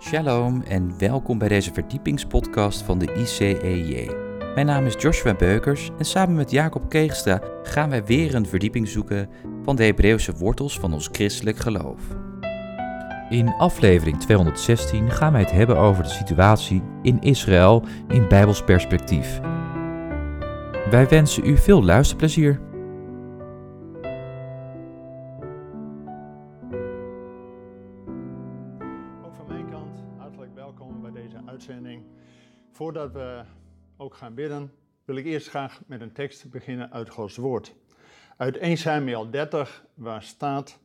Shalom en welkom bij deze verdiepingspodcast van de ICEJ. Mijn naam is Joshua Beukers en samen met Jacob Keegstra gaan wij weer een verdieping zoeken van de Hebreeuwse wortels van ons christelijk geloof. In aflevering 216 gaan wij het hebben over de situatie in Israël in Bijbels perspectief. Wij wensen u veel luisterplezier. Voordat we ook gaan bidden, wil ik eerst graag met een tekst beginnen uit Gods Woord. Uit 1 Samuel 30, waar staat,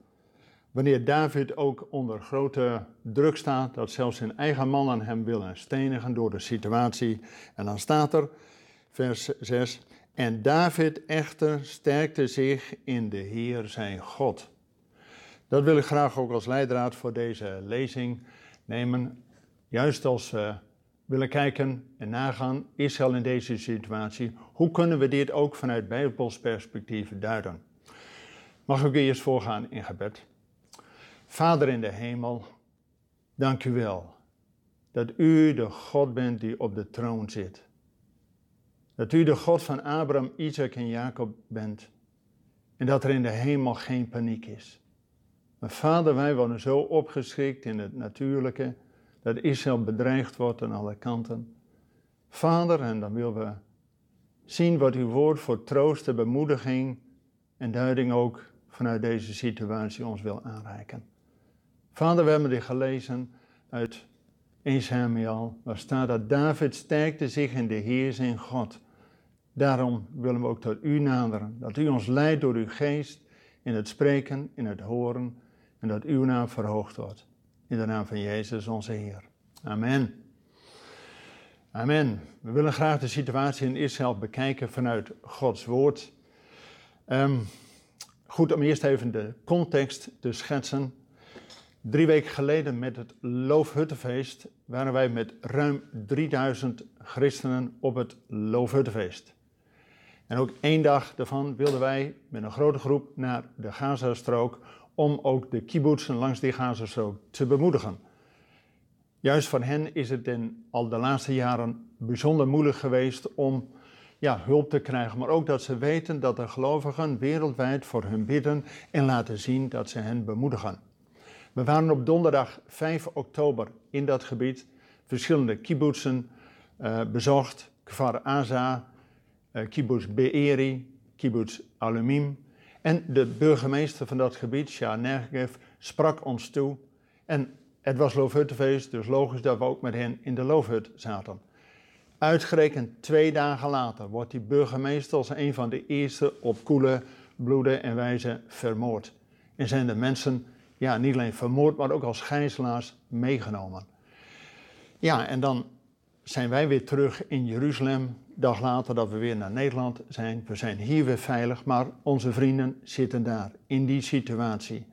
wanneer David ook onder grote druk staat, dat zelfs zijn eigen mannen hem willen stenigen door de situatie. En dan staat er, vers 6, en David echter sterkte zich in de Heer zijn God. Dat wil ik graag ook als leidraad voor deze lezing nemen. Juist als we willen kijken en nagaan, Israël in deze situatie, hoe kunnen we dit ook vanuit Bijbels perspectief duiden? Mag ik eerst voorgaan in gebed? Vader in de hemel, dank u wel dat u de God bent die op de troon zit. Dat u de God van Abraham, Isaac en Jacob bent. En dat er in de hemel geen paniek is. Maar vader, wij worden zo opgeschrikt in het natuurlijke dat Israël bedreigd wordt aan alle kanten. Vader, en dan willen we zien wat uw woord voor troost en bemoediging en duiding ook vanuit deze situatie ons wil aanreiken. Vader, we hebben dit gelezen uit 1 Samuel, waar staat dat David sterkte zich in de Heer zijn God. Daarom willen we ook tot u naderen, dat u ons leidt door uw geest in het spreken, in het horen en dat uw naam verhoogd wordt. In de naam van Jezus, onze Heer. Amen. Amen. We willen graag de situatie in Israël bekijken vanuit Gods woord. Um, goed om eerst even de context te schetsen. Drie weken geleden met het Loofhuttenfeest waren wij met ruim 3000 christenen op het Loofhuttenfeest. En ook één dag daarvan wilden wij met een grote groep naar de Gazastrook om ook de kibbutzen langs die Gazastrook te bemoedigen. Juist van hen is het in al de laatste jaren bijzonder moeilijk geweest om ja, hulp te krijgen, maar ook dat ze weten dat de gelovigen wereldwijd voor hun bidden en laten zien dat ze hen bemoedigen. We waren op donderdag 5 oktober in dat gebied, verschillende kibbutzen uh, bezocht, Kfar Aza, uh, kibbutz Be'eri, kibbutz Alumim, en de burgemeester van dat gebied, Shah Negev, sprak ons toe. En het was Loofhuttenfeest, dus logisch dat we ook met hen in de Loofhut zaten. Uitgerekend twee dagen later wordt die burgemeester als een van de eerste op koele bloeden en wijze vermoord. En zijn de mensen ja, niet alleen vermoord, maar ook als gijzelaars meegenomen. Ja, en dan zijn wij weer terug in Jeruzalem. Dag later dat we weer naar Nederland zijn. We zijn hier weer veilig, maar onze vrienden zitten daar in die situatie.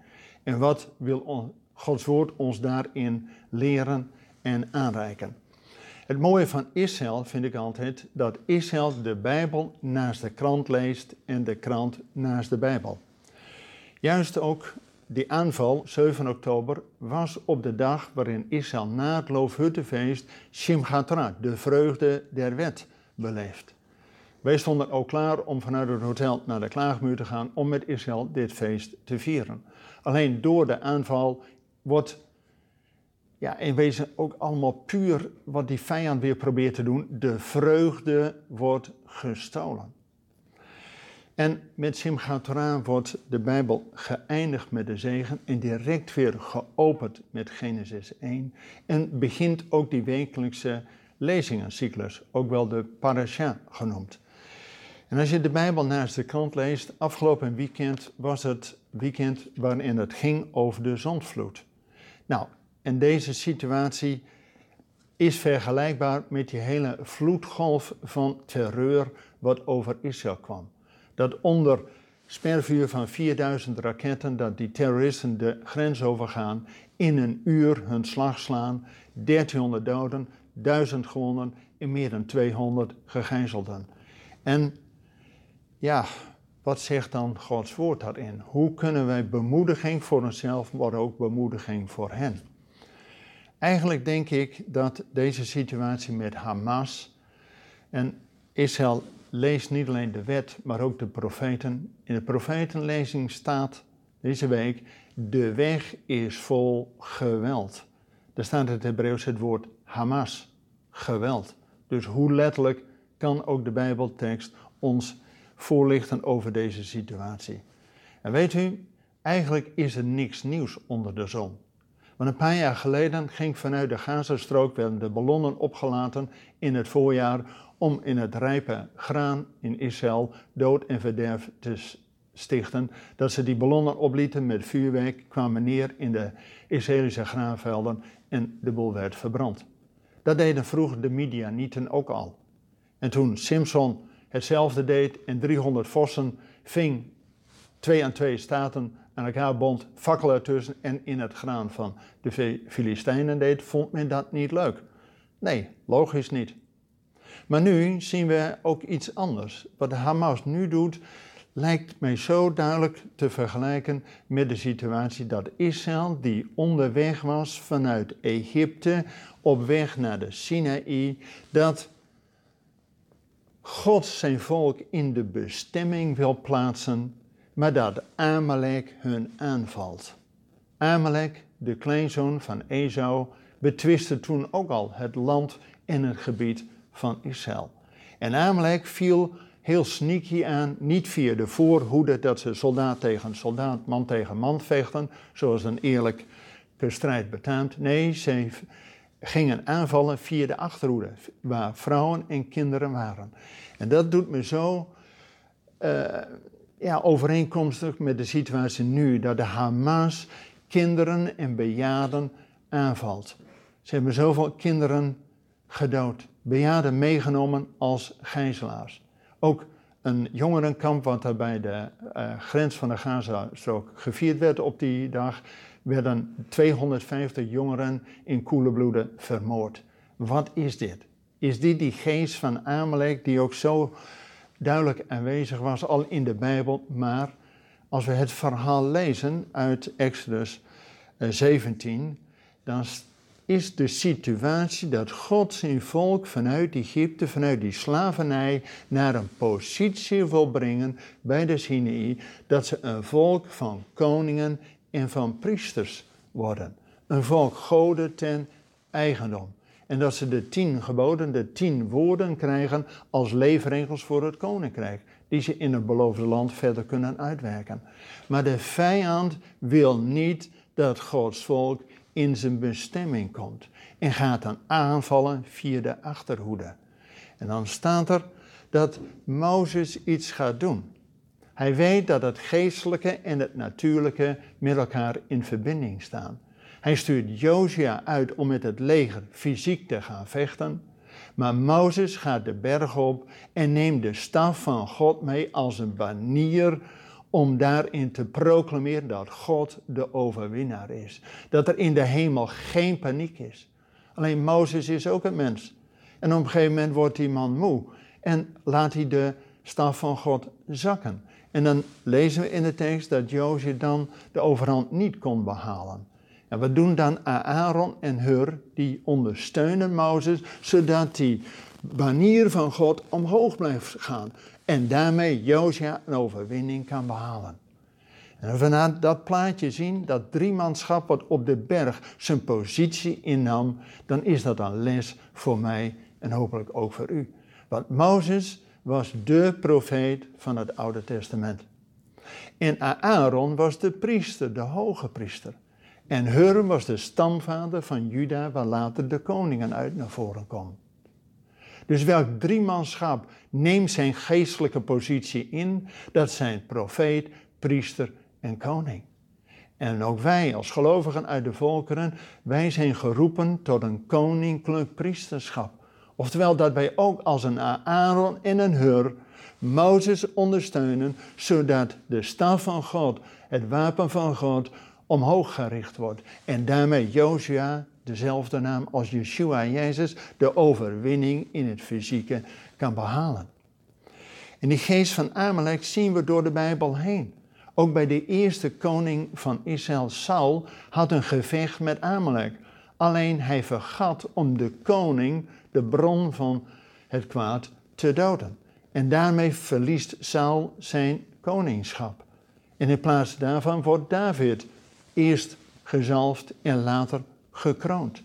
En wat wil Gods woord ons daarin leren en aanreiken? Het mooie van Israël vind ik altijd dat Israël de Bijbel naast de krant leest en de krant naast de Bijbel. Juist ook die aanval, 7 oktober, was op de dag waarin Israël na het Loofhuttenfeest Shimchat de vreugde der wet, beleeft. Wij stonden ook klaar om vanuit het hotel naar de klaagmuur te gaan om met Israël dit feest te vieren. Alleen door de aanval wordt ja, in wezen ook allemaal puur wat die vijand weer probeert te doen. De vreugde wordt gestolen. En met Simchat Torah wordt de Bijbel geëindigd met de zegen en direct weer geopend met Genesis 1. En begint ook die wekelijkse lezingencyclus, ook wel de parasha genoemd. En als je de Bijbel naast de kant leest, afgelopen weekend was het weekend waarin het ging over de zondvloed. Nou, en deze situatie is vergelijkbaar met die hele vloedgolf van terreur wat over Israël kwam dat onder spervuur van 4000 raketten, dat die terroristen de grens overgaan, in een uur hun slag slaan, 1300 doden, 1000 gewonden en meer dan 200 gegijzelden. En ja, wat zegt dan Gods woord daarin? Hoe kunnen wij bemoediging voor onszelf, maar ook bemoediging voor hen? Eigenlijk denk ik dat deze situatie met Hamas en Israël leest niet alleen de wet, maar ook de profeten. In de profetenlezing staat deze week: de weg is vol geweld. Daar staat in het Hebreeuws het woord Hamas, geweld. Dus hoe letterlijk kan ook de Bijbeltekst ons voorlichten over deze situatie? En weet u, eigenlijk is er niks nieuws onder de zon. Want een paar jaar geleden ging vanuit de Gazastrook werden de ballonnen opgelaten in het voorjaar om in het rijpe graan in Israël dood en verderf te stichten. Dat ze die ballonnen oplieten met vuurwerk, kwamen neer in de Israëlische graanvelden en de boel werd verbrand. Dat deden vroeger de Midianieten ook al. En toen Simpson hetzelfde deed en 300 vossen ving, twee aan twee staten aan elkaar bond, fakkelen ertussen en in het graan van de Filistijnen deed, vond men dat niet leuk. Nee, logisch niet. Maar nu zien we ook iets anders. Wat Hamas nu doet, lijkt mij zo duidelijk te vergelijken met de situatie dat Israël, die onderweg was vanuit Egypte op weg naar de Sinaï, dat God zijn volk in de bestemming wil plaatsen, maar dat Amalek hun aanvalt. Amalek, de kleinzoon van Esau, betwiste toen ook al het land en het gebied van Israël. En Amalek viel heel sneaky aan, niet via de voorhoede dat ze soldaat tegen soldaat, man tegen man vechten, zoals een eerlijke strijd betaamt. Nee, ze gingen aanvallen via de achterhoede, waar vrouwen en kinderen waren. En dat doet me zo uh, ja, overeenkomstig met de situatie nu, dat de Hamas kinderen en bejaarden aanvalt. Ze hebben zoveel kinderen gedood, bejaarden meegenomen als gijzelaars. Ook een jongerenkamp, wat daar bij de uh, grens van de Gazastrook gevierd werd op die dag, werden 250 jongeren in koele bloeden vermoord. Wat is dit? Is dit die geest van Amalek die ook zo duidelijk aanwezig was al in de Bijbel, maar als we het verhaal lezen uit Exodus 17, eh, dan is de situatie dat God zijn volk vanuit Egypte, vanuit die slavernij, naar een positie wil brengen bij de Sinaï, dat ze een volk van koningen en van priesters worden. Een volk goden ten eigendom. En dat ze de tien geboden, de tien woorden krijgen als leefregels voor het koninkrijk. Die ze in het beloofde land verder kunnen uitwerken. Maar de vijand wil niet dat Gods volk in zijn bestemming komt. En gaat dan aanvallen via de achterhoede. En dan staat er dat Mozes iets gaat doen. Hij weet dat het geestelijke en het natuurlijke met elkaar in verbinding staan. Hij stuurt Josia uit om met het leger fysiek te gaan vechten. Maar Mozes gaat de berg op en neemt de staf van God mee als een banier om daarin te proclameren dat God de overwinnaar is. Dat er in de hemel geen paniek is. Alleen Mozes is ook een mens. En op een gegeven moment wordt die man moe en laat hij de staf van God zakken. En dan lezen we in de tekst dat Jozef dan de overhand niet kon behalen. En wat doen dan Aaron en Hur? Die ondersteunen Mozes, zodat die banier van God omhoog blijft gaan. En daarmee Josia een overwinning kan behalen. En we naar dat plaatje zien, dat driemanschap wat op de berg zijn positie innam, dan is dat een les voor mij en hopelijk ook voor u. Want Mozes was de profeet van het Oude Testament. En Aaron was de priester, de hoge priester. En Hur was de stamvader van Juda, waar later de koningen uit naar voren komen. Dus welk driemanschap neemt zijn geestelijke positie in? Dat zijn profeet, priester en koning. En ook wij als gelovigen uit de volkeren, wij zijn geroepen tot een koninklijk priesterschap. Oftewel dat wij ook als een Aaron en een Hur Mozes ondersteunen, zodat de staf van God, het wapen van God, omhoog gericht wordt. En daarmee Josia, dezelfde naam als Yeshua Jezus, de overwinning in het fysieke kan behalen. En die geest van Amalek zien we door de Bijbel heen. Ook bij de eerste koning van Israël, Saul, had een gevecht met Amalek. Alleen hij vergat om de koning, de bron van het kwaad, te doden. En daarmee verliest Saul zijn koningschap. En in plaats daarvan wordt David eerst gezalfd en later gekroond.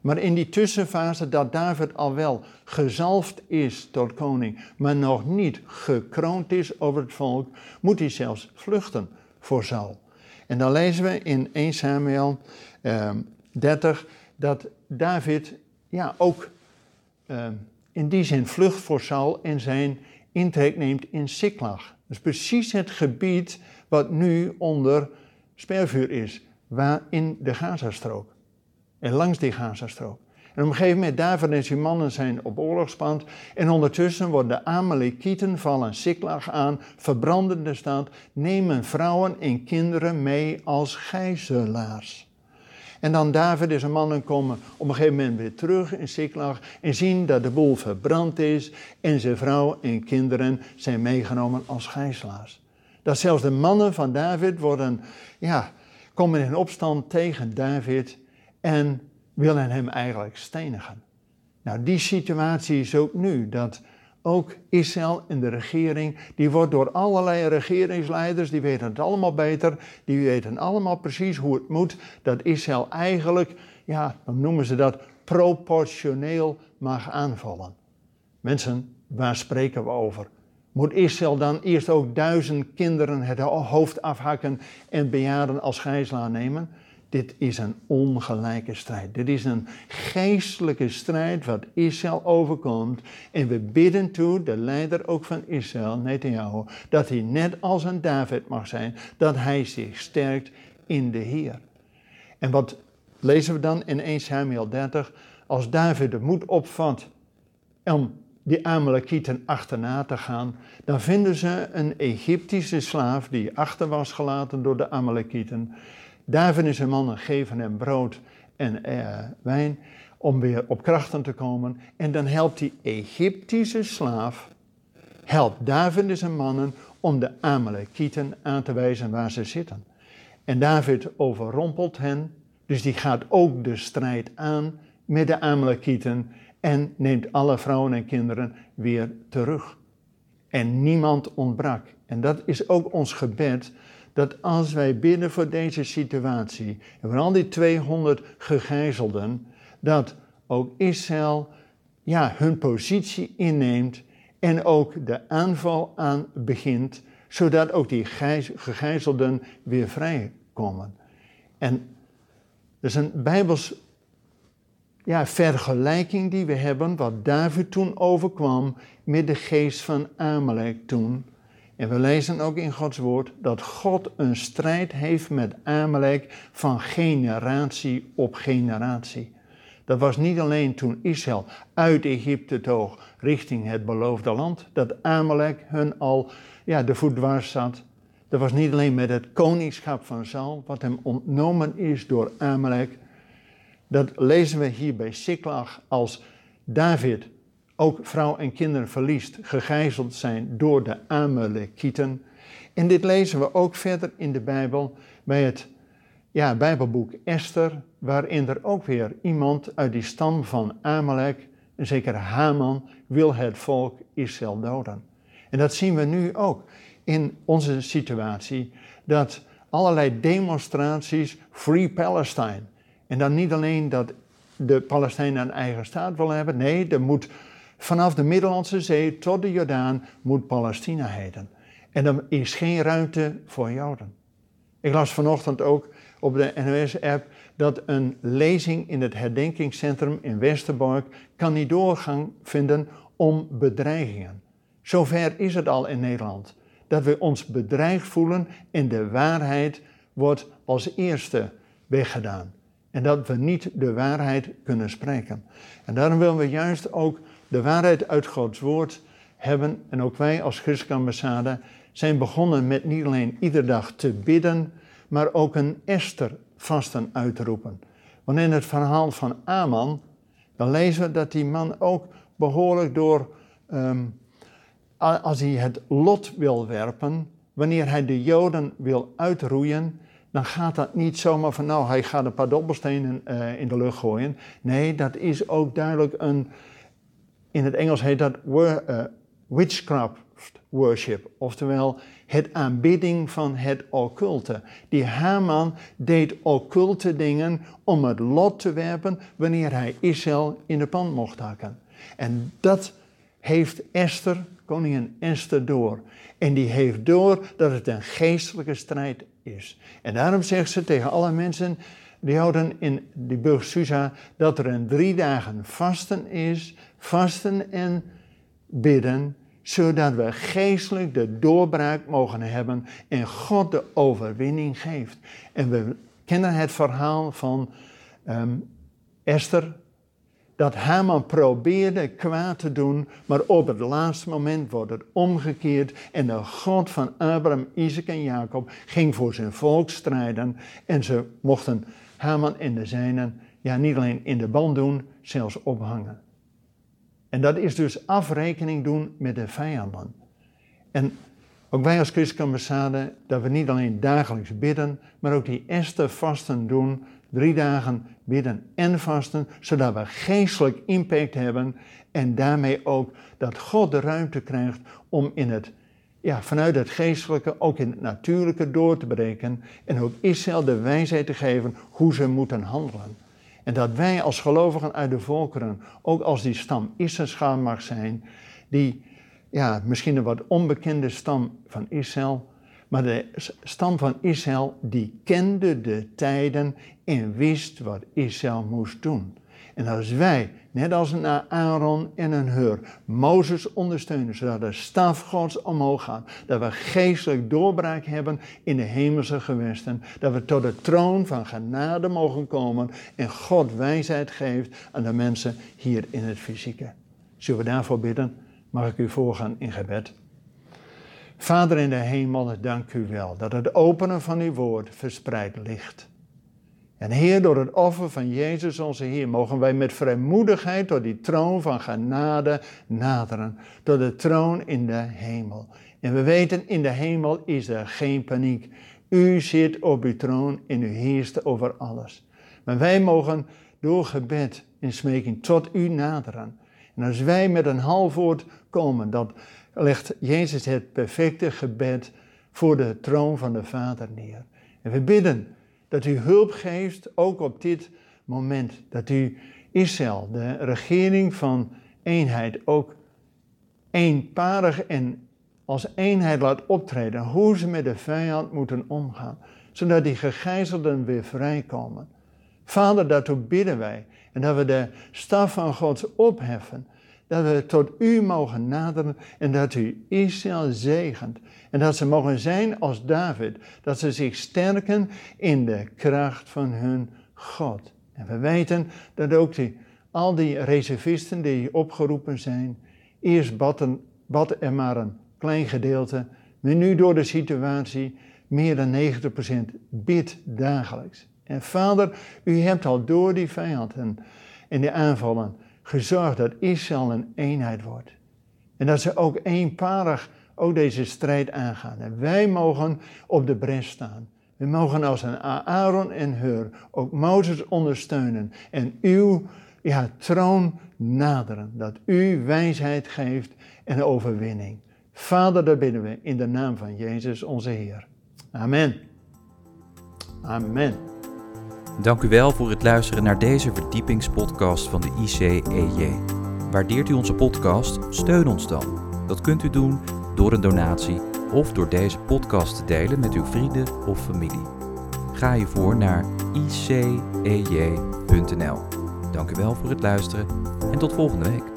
Maar in die tussenfase dat David al wel gezalfd is tot koning, maar nog niet gekroond is over het volk, moet hij zelfs vluchten voor Saul. En dan lezen we in 1 Samuel eh, 30 dat David ja, ook uh, in die zin vlucht voor Saul en zijn intrek neemt in Siklag. Dat is precies het gebied wat nu onder spervuur is, waar in de Gazastrook. En langs die Gazastrook. En op een gegeven moment, David en zijn mannen zijn op oorlogspand. En ondertussen worden de Amalekieten vallen Siklag aan, verbranden de stad, nemen vrouwen en kinderen mee als gijzelaars. En dan David en zijn mannen komen op een gegeven moment weer terug in Siklag en zien dat de boel verbrand is en zijn vrouw en kinderen zijn meegenomen als gijzelaars. Dat zelfs de mannen van David worden, ja, komen in opstand tegen David en willen hem eigenlijk stenigen. Nou, die situatie is ook nu, dat ook Israël en de regering, die wordt door allerlei regeringsleiders, die weten het allemaal beter, die weten allemaal precies hoe het moet, dat Israël eigenlijk, ja, dan noemen ze dat, proportioneel mag aanvallen. Mensen, waar spreken we over? Moet Israël dan eerst ook duizend kinderen het hoofd afhakken en bejaarden als gijzelaar nemen? Dit is een ongelijke strijd. Dit is een geestelijke strijd wat Israël overkomt. En we bidden toe, de leider ook van Israël, Netanyahu, dat hij net als een David mag zijn, dat hij zich sterkt in de Heer. En wat lezen we dan in 1 Samuel 30? Als David de moed opvat om die Amalekieten achterna te gaan, dan vinden ze een Egyptische slaaf die achter was gelaten door de Amalekieten. David en zijn mannen geven hem brood en eh, wijn om weer op krachten te komen. En dan helpt die Egyptische slaaf, helpt David en zijn mannen om de Amalekieten aan te wijzen waar ze zitten. En David overrompelt hen, dus die gaat ook de strijd aan met de Amalekieten en neemt alle vrouwen en kinderen weer terug. En niemand ontbrak. En dat is ook ons gebed dat als wij bidden voor deze situatie, en voor al die 200 gegijzelden, dat ook Israël ja, hun positie inneemt en ook de aanval aan begint, zodat ook die gegijzelden weer vrijkomen. En dat is een bijbels ja, vergelijking die we hebben, wat David toen overkwam met de geest van Amalek toen. En we lezen ook in Gods woord dat God een strijd heeft met Amalek van generatie op generatie. Dat was niet alleen toen Israël uit Egypte toog richting het beloofde land, dat Amalek hun al ja, de voet dwars zat. Dat was niet alleen met het koningschap van Saul, wat hem ontnomen is door Amalek. Dat lezen we hier bij Siklag als David ook vrouw en kinderen verliest, gegijzeld zijn door de Amalekieten. En dit lezen we ook verder in de Bijbel bij het ja, Bijbelboek Esther, waarin er ook weer iemand uit die stam van Amalek, zeker Haman, wil het volk Israël doden. En dat zien we nu ook in onze situatie, dat allerlei demonstraties, Free Palestine. En dan niet alleen dat de Palestijnen een eigen staat willen hebben, nee, er moet Vanaf de Middellandse Zee tot de Jordaan moet Palestina heten. En er is geen ruimte voor Joden. Ik las vanochtend ook op de NOS-app dat een lezing in het herdenkingscentrum in Westerbork kan niet doorgang vinden om bedreigingen. Zover is het al in Nederland. Dat we ons bedreigd voelen en de waarheid wordt als eerste weggedaan. En dat we niet de waarheid kunnen spreken. En daarom willen we juist ook de waarheid uit Gods woord hebben, en ook wij als christelijke ambassade, zijn begonnen met niet alleen iedere dag te bidden, maar ook een Esther vasten uit te roepen. Want in het verhaal van Aman, dan lezen we dat die man ook behoorlijk door, ehm, als hij het lot wil werpen, wanneer hij de Joden wil uitroeien, dan gaat dat niet zomaar van, nou, hij gaat een paar dobbelstenen uh, in de lucht gooien. Nee, dat is ook duidelijk een, in het Engels heet dat uh, witchcraft worship, oftewel het aanbidding van het occulte. Die Haman deed occulte dingen om het lot te werpen wanneer hij Israël in de pan mocht hakken. En dat heeft Esther, koningin Esther, door. En die heeft door dat het een geestelijke strijd is. En daarom zegt ze tegen alle mensen, die houden in die burg Susa, dat er een drie dagen vasten is, vasten en bidden, zodat we geestelijk de doorbraak mogen hebben en God de overwinning geeft. En we kennen het verhaal van um, Esther, dat Haman probeerde kwaad te doen, maar op het laatste moment wordt het omgekeerd en de God van Abraham, Isaac en Jacob ging voor zijn volk strijden en ze mochten Haman en de zijnen ja, niet alleen in de band doen, zelfs ophangen. En dat is dus afrekening doen met de vijanden. En ook wij als christelijke dat we niet alleen dagelijks bidden, maar ook die eerste vasten doen drie dagen bidden en vasten, zodat we geestelijk impact hebben en daarmee ook dat God de ruimte krijgt om in het, ja, vanuit het geestelijke ook in het natuurlijke door te breken en ook Israël de wijsheid te geven hoe ze moeten handelen. En dat wij als gelovigen uit de volkeren, ook als die stam Israël mag zijn, die ja, misschien een wat onbekende stam van Israël, maar de stam van Israël, die kende de tijden en wist wat Israël moest doen. En als wij, net als een Aaron en een Hur, Mozes ondersteunen, zodat de staf Gods omhoog gaat, dat we geestelijk doorbraak hebben in de hemelse gewesten, dat we tot de troon van genade mogen komen en God wijsheid geeft aan de mensen hier in het fysieke. Zullen we daarvoor bidden? Mag ik u voorgaan in gebed? Vader in de hemel, dank u wel dat het openen van uw woord verspreid ligt. En Heer, door het offer van Jezus onze Heer, mogen wij met vrijmoedigheid tot die troon van genade naderen, tot de troon in de hemel. En we weten, in de hemel is er geen paniek. U zit op uw troon en u heerst over alles. Maar wij mogen door gebed en smeking tot u naderen. En als wij met een half woord komen, dat legt Jezus het perfecte gebed voor de troon van de Vader neer. En we bidden dat u hulp geeft, ook op dit moment. Dat u Israël, de regering van eenheid, ook eenparig en als eenheid laat optreden. Hoe ze met de vijand moeten omgaan. Zodat die gegijzelden weer vrijkomen. Vader, daartoe bidden wij. En dat we de staf van Gods opheffen dat we tot u mogen naderen en dat u Israël zegent. En dat ze mogen zijn als David, dat ze zich sterken in de kracht van hun God. En we weten dat ook die, al die reservisten die opgeroepen zijn, eerst baden, bad er maar een klein gedeelte, maar nu door de situatie meer dan 90% bidt dagelijks. En vader, u hebt al door die vijanden en die aanvallen gezorgd dat Israël een eenheid wordt. En dat ze ook eenparig ook deze strijd aangaan. En wij mogen op de bres staan. We mogen als een Aaron en Hur ook Mozes ondersteunen en uw ja, troon naderen. Dat u wijsheid geeft en overwinning. Vader, dat bidden we in de naam van Jezus onze Heer. Amen. Amen. Dank u wel voor het luisteren naar deze verdiepingspodcast van de ICEJ. Waardeert u onze podcast? Steun ons dan. Dat kunt u doen door een donatie of door deze podcast te delen met uw vrienden of familie. Ga hiervoor naar icej.nl. Dank u wel voor het luisteren en tot volgende week.